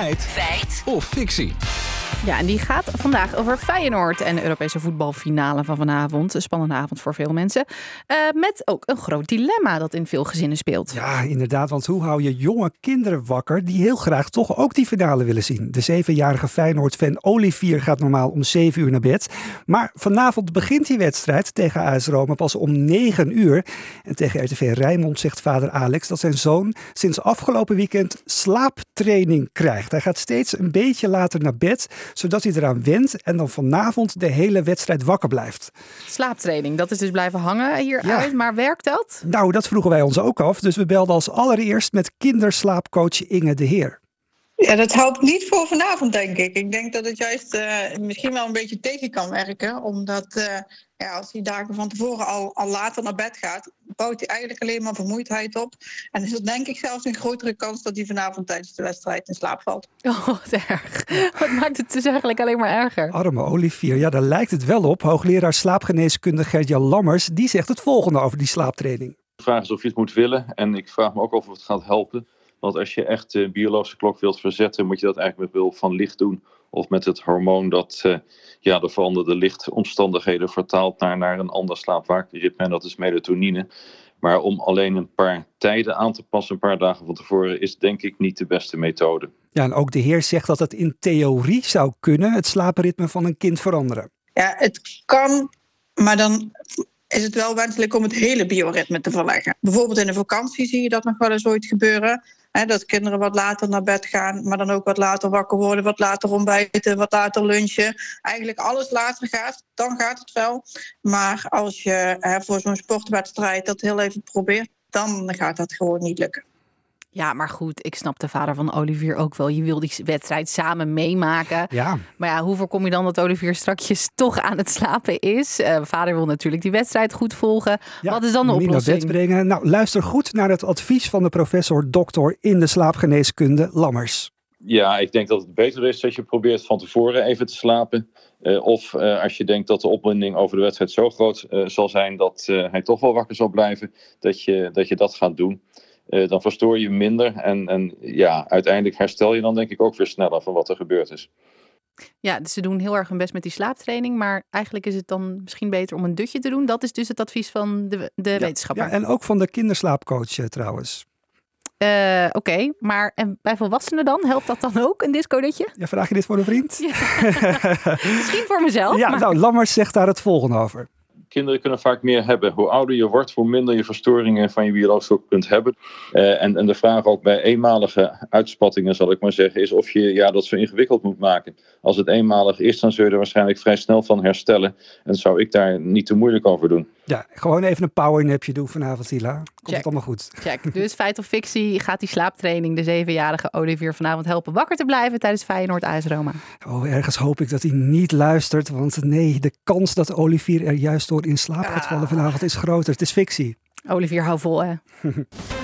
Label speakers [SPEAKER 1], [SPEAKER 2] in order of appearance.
[SPEAKER 1] Feit.
[SPEAKER 2] Feit.
[SPEAKER 1] Of fictie.
[SPEAKER 3] Ja, en die gaat vandaag over Feyenoord en de Europese voetbalfinale van vanavond. Een spannende avond voor veel mensen. Uh, met ook een groot dilemma dat in veel gezinnen speelt.
[SPEAKER 4] Ja, inderdaad. Want hoe hou je jonge kinderen wakker die heel graag toch ook die finale willen zien? De zevenjarige Feyenoord-fan Olivier gaat normaal om zeven uur naar bed. Maar vanavond begint die wedstrijd tegen AS Roma pas om negen uur. En tegen RTV Rijnmond zegt vader Alex dat zijn zoon sinds afgelopen weekend slaaptraining krijgt. Hij gaat steeds een beetje later naar bed zodat hij eraan went en dan vanavond de hele wedstrijd wakker blijft.
[SPEAKER 3] Slaaptraining, dat is dus blijven hangen hieruit. Maar werkt dat?
[SPEAKER 4] Nou, dat vroegen wij ons ook af. Dus we belden als allereerst met kinderslaapcoach Inge de Heer.
[SPEAKER 5] Ja, dat helpt niet voor vanavond, denk ik. Ik denk dat het juist uh, misschien wel een beetje tegen kan werken. Omdat uh, ja, als hij dagen van tevoren al, al later naar bed gaat, bouwt hij eigenlijk alleen maar vermoeidheid op. En is er denk ik zelfs een grotere kans dat hij vanavond tijdens de wedstrijd in slaap valt.
[SPEAKER 3] Oh, wat erg. Wat maakt het dus eigenlijk alleen maar erger?
[SPEAKER 4] Arme Olivier, ja, daar lijkt het wel op. Hoogleraar slaapgeneeskunde Gert-Jan Lammers, die zegt het volgende over die slaaptraining.
[SPEAKER 6] De vraag is of je het moet willen. En ik vraag me ook of het gaat helpen. Want als je echt de biologische klok wilt verzetten, moet je dat eigenlijk met behulp van licht doen. Of met het hormoon dat uh, ja, de veranderde lichtomstandigheden vertaalt naar, naar een ander slaapwaakritme. En dat is melatonine. Maar om alleen een paar tijden aan te passen, een paar dagen van tevoren, is denk ik niet de beste methode.
[SPEAKER 4] Ja, en ook de heer zegt dat het in theorie zou kunnen, het slaapritme van een kind veranderen.
[SPEAKER 5] Ja, het kan, maar dan is het wel wenselijk om het hele bioritme te verleggen. Bijvoorbeeld in de vakantie zie je dat nog wel eens ooit gebeuren. Dat kinderen wat later naar bed gaan, maar dan ook wat later wakker worden, wat later ontbijten, wat later lunchen. Eigenlijk alles later gaat, dan gaat het wel. Maar als je hè, voor zo'n sportwedstrijd dat heel even probeert, dan gaat dat gewoon niet lukken.
[SPEAKER 3] Ja, maar goed, ik snap de vader van Olivier ook wel. Je wil die wedstrijd samen meemaken.
[SPEAKER 4] Ja.
[SPEAKER 3] Maar ja, hoe voorkom je dan dat Olivier strakjes toch aan het slapen is? Uh, vader wil natuurlijk die wedstrijd goed volgen.
[SPEAKER 4] Ja,
[SPEAKER 3] Wat is dan de oplossing?
[SPEAKER 4] naar bed brengen. Nou, luister goed naar het advies van de professor dokter in de slaapgeneeskunde Lammers.
[SPEAKER 6] Ja, ik denk dat het beter is dat je probeert van tevoren even te slapen. Uh, of uh, als je denkt dat de opwinding over de wedstrijd zo groot uh, zal zijn dat hij toch wel wakker zal blijven, dat je dat, je dat gaat doen. Uh, dan verstoor je minder en, en ja, uiteindelijk herstel je dan denk ik ook weer sneller van wat er gebeurd is.
[SPEAKER 3] Ja, dus ze doen heel erg hun best met die slaaptraining, maar eigenlijk is het dan misschien beter om een dutje te doen. Dat is dus het advies van de, de
[SPEAKER 4] ja,
[SPEAKER 3] wetenschapper.
[SPEAKER 4] Ja, en ook van de kinderslaapcoach uh, trouwens.
[SPEAKER 3] Uh, Oké, okay, maar en bij volwassenen dan? Helpt dat dan ook, een discodutje?
[SPEAKER 4] Ja, vraag je dit voor een vriend?
[SPEAKER 3] Ja. misschien voor mezelf.
[SPEAKER 4] Ja,
[SPEAKER 3] maar...
[SPEAKER 4] nou, Lammers zegt daar het volgende over
[SPEAKER 6] kinderen kunnen vaak meer hebben. Hoe ouder je wordt, hoe minder je verstoringen van je biologische klok kunt hebben. Uh, en, en de vraag ook bij eenmalige uitspattingen, zal ik maar zeggen, is of je ja, dat zo ingewikkeld moet maken. Als het eenmalig is, dan zul je er waarschijnlijk vrij snel van herstellen. En zou ik daar niet te moeilijk over doen.
[SPEAKER 4] Ja, gewoon even een powernapje doen vanavond, Hila. Komt
[SPEAKER 3] Check.
[SPEAKER 4] het allemaal goed.
[SPEAKER 3] Check. Dus feit of fictie gaat die slaaptraining de zevenjarige Olivier vanavond helpen wakker te blijven tijdens Feyenoord AS Roma.
[SPEAKER 4] Oh, ergens hoop ik dat hij niet luistert. Want nee, de kans dat Olivier er juist door in slaap gaat vallen vanavond is groter. Het is fictie.
[SPEAKER 3] Olivier, hou vol hè.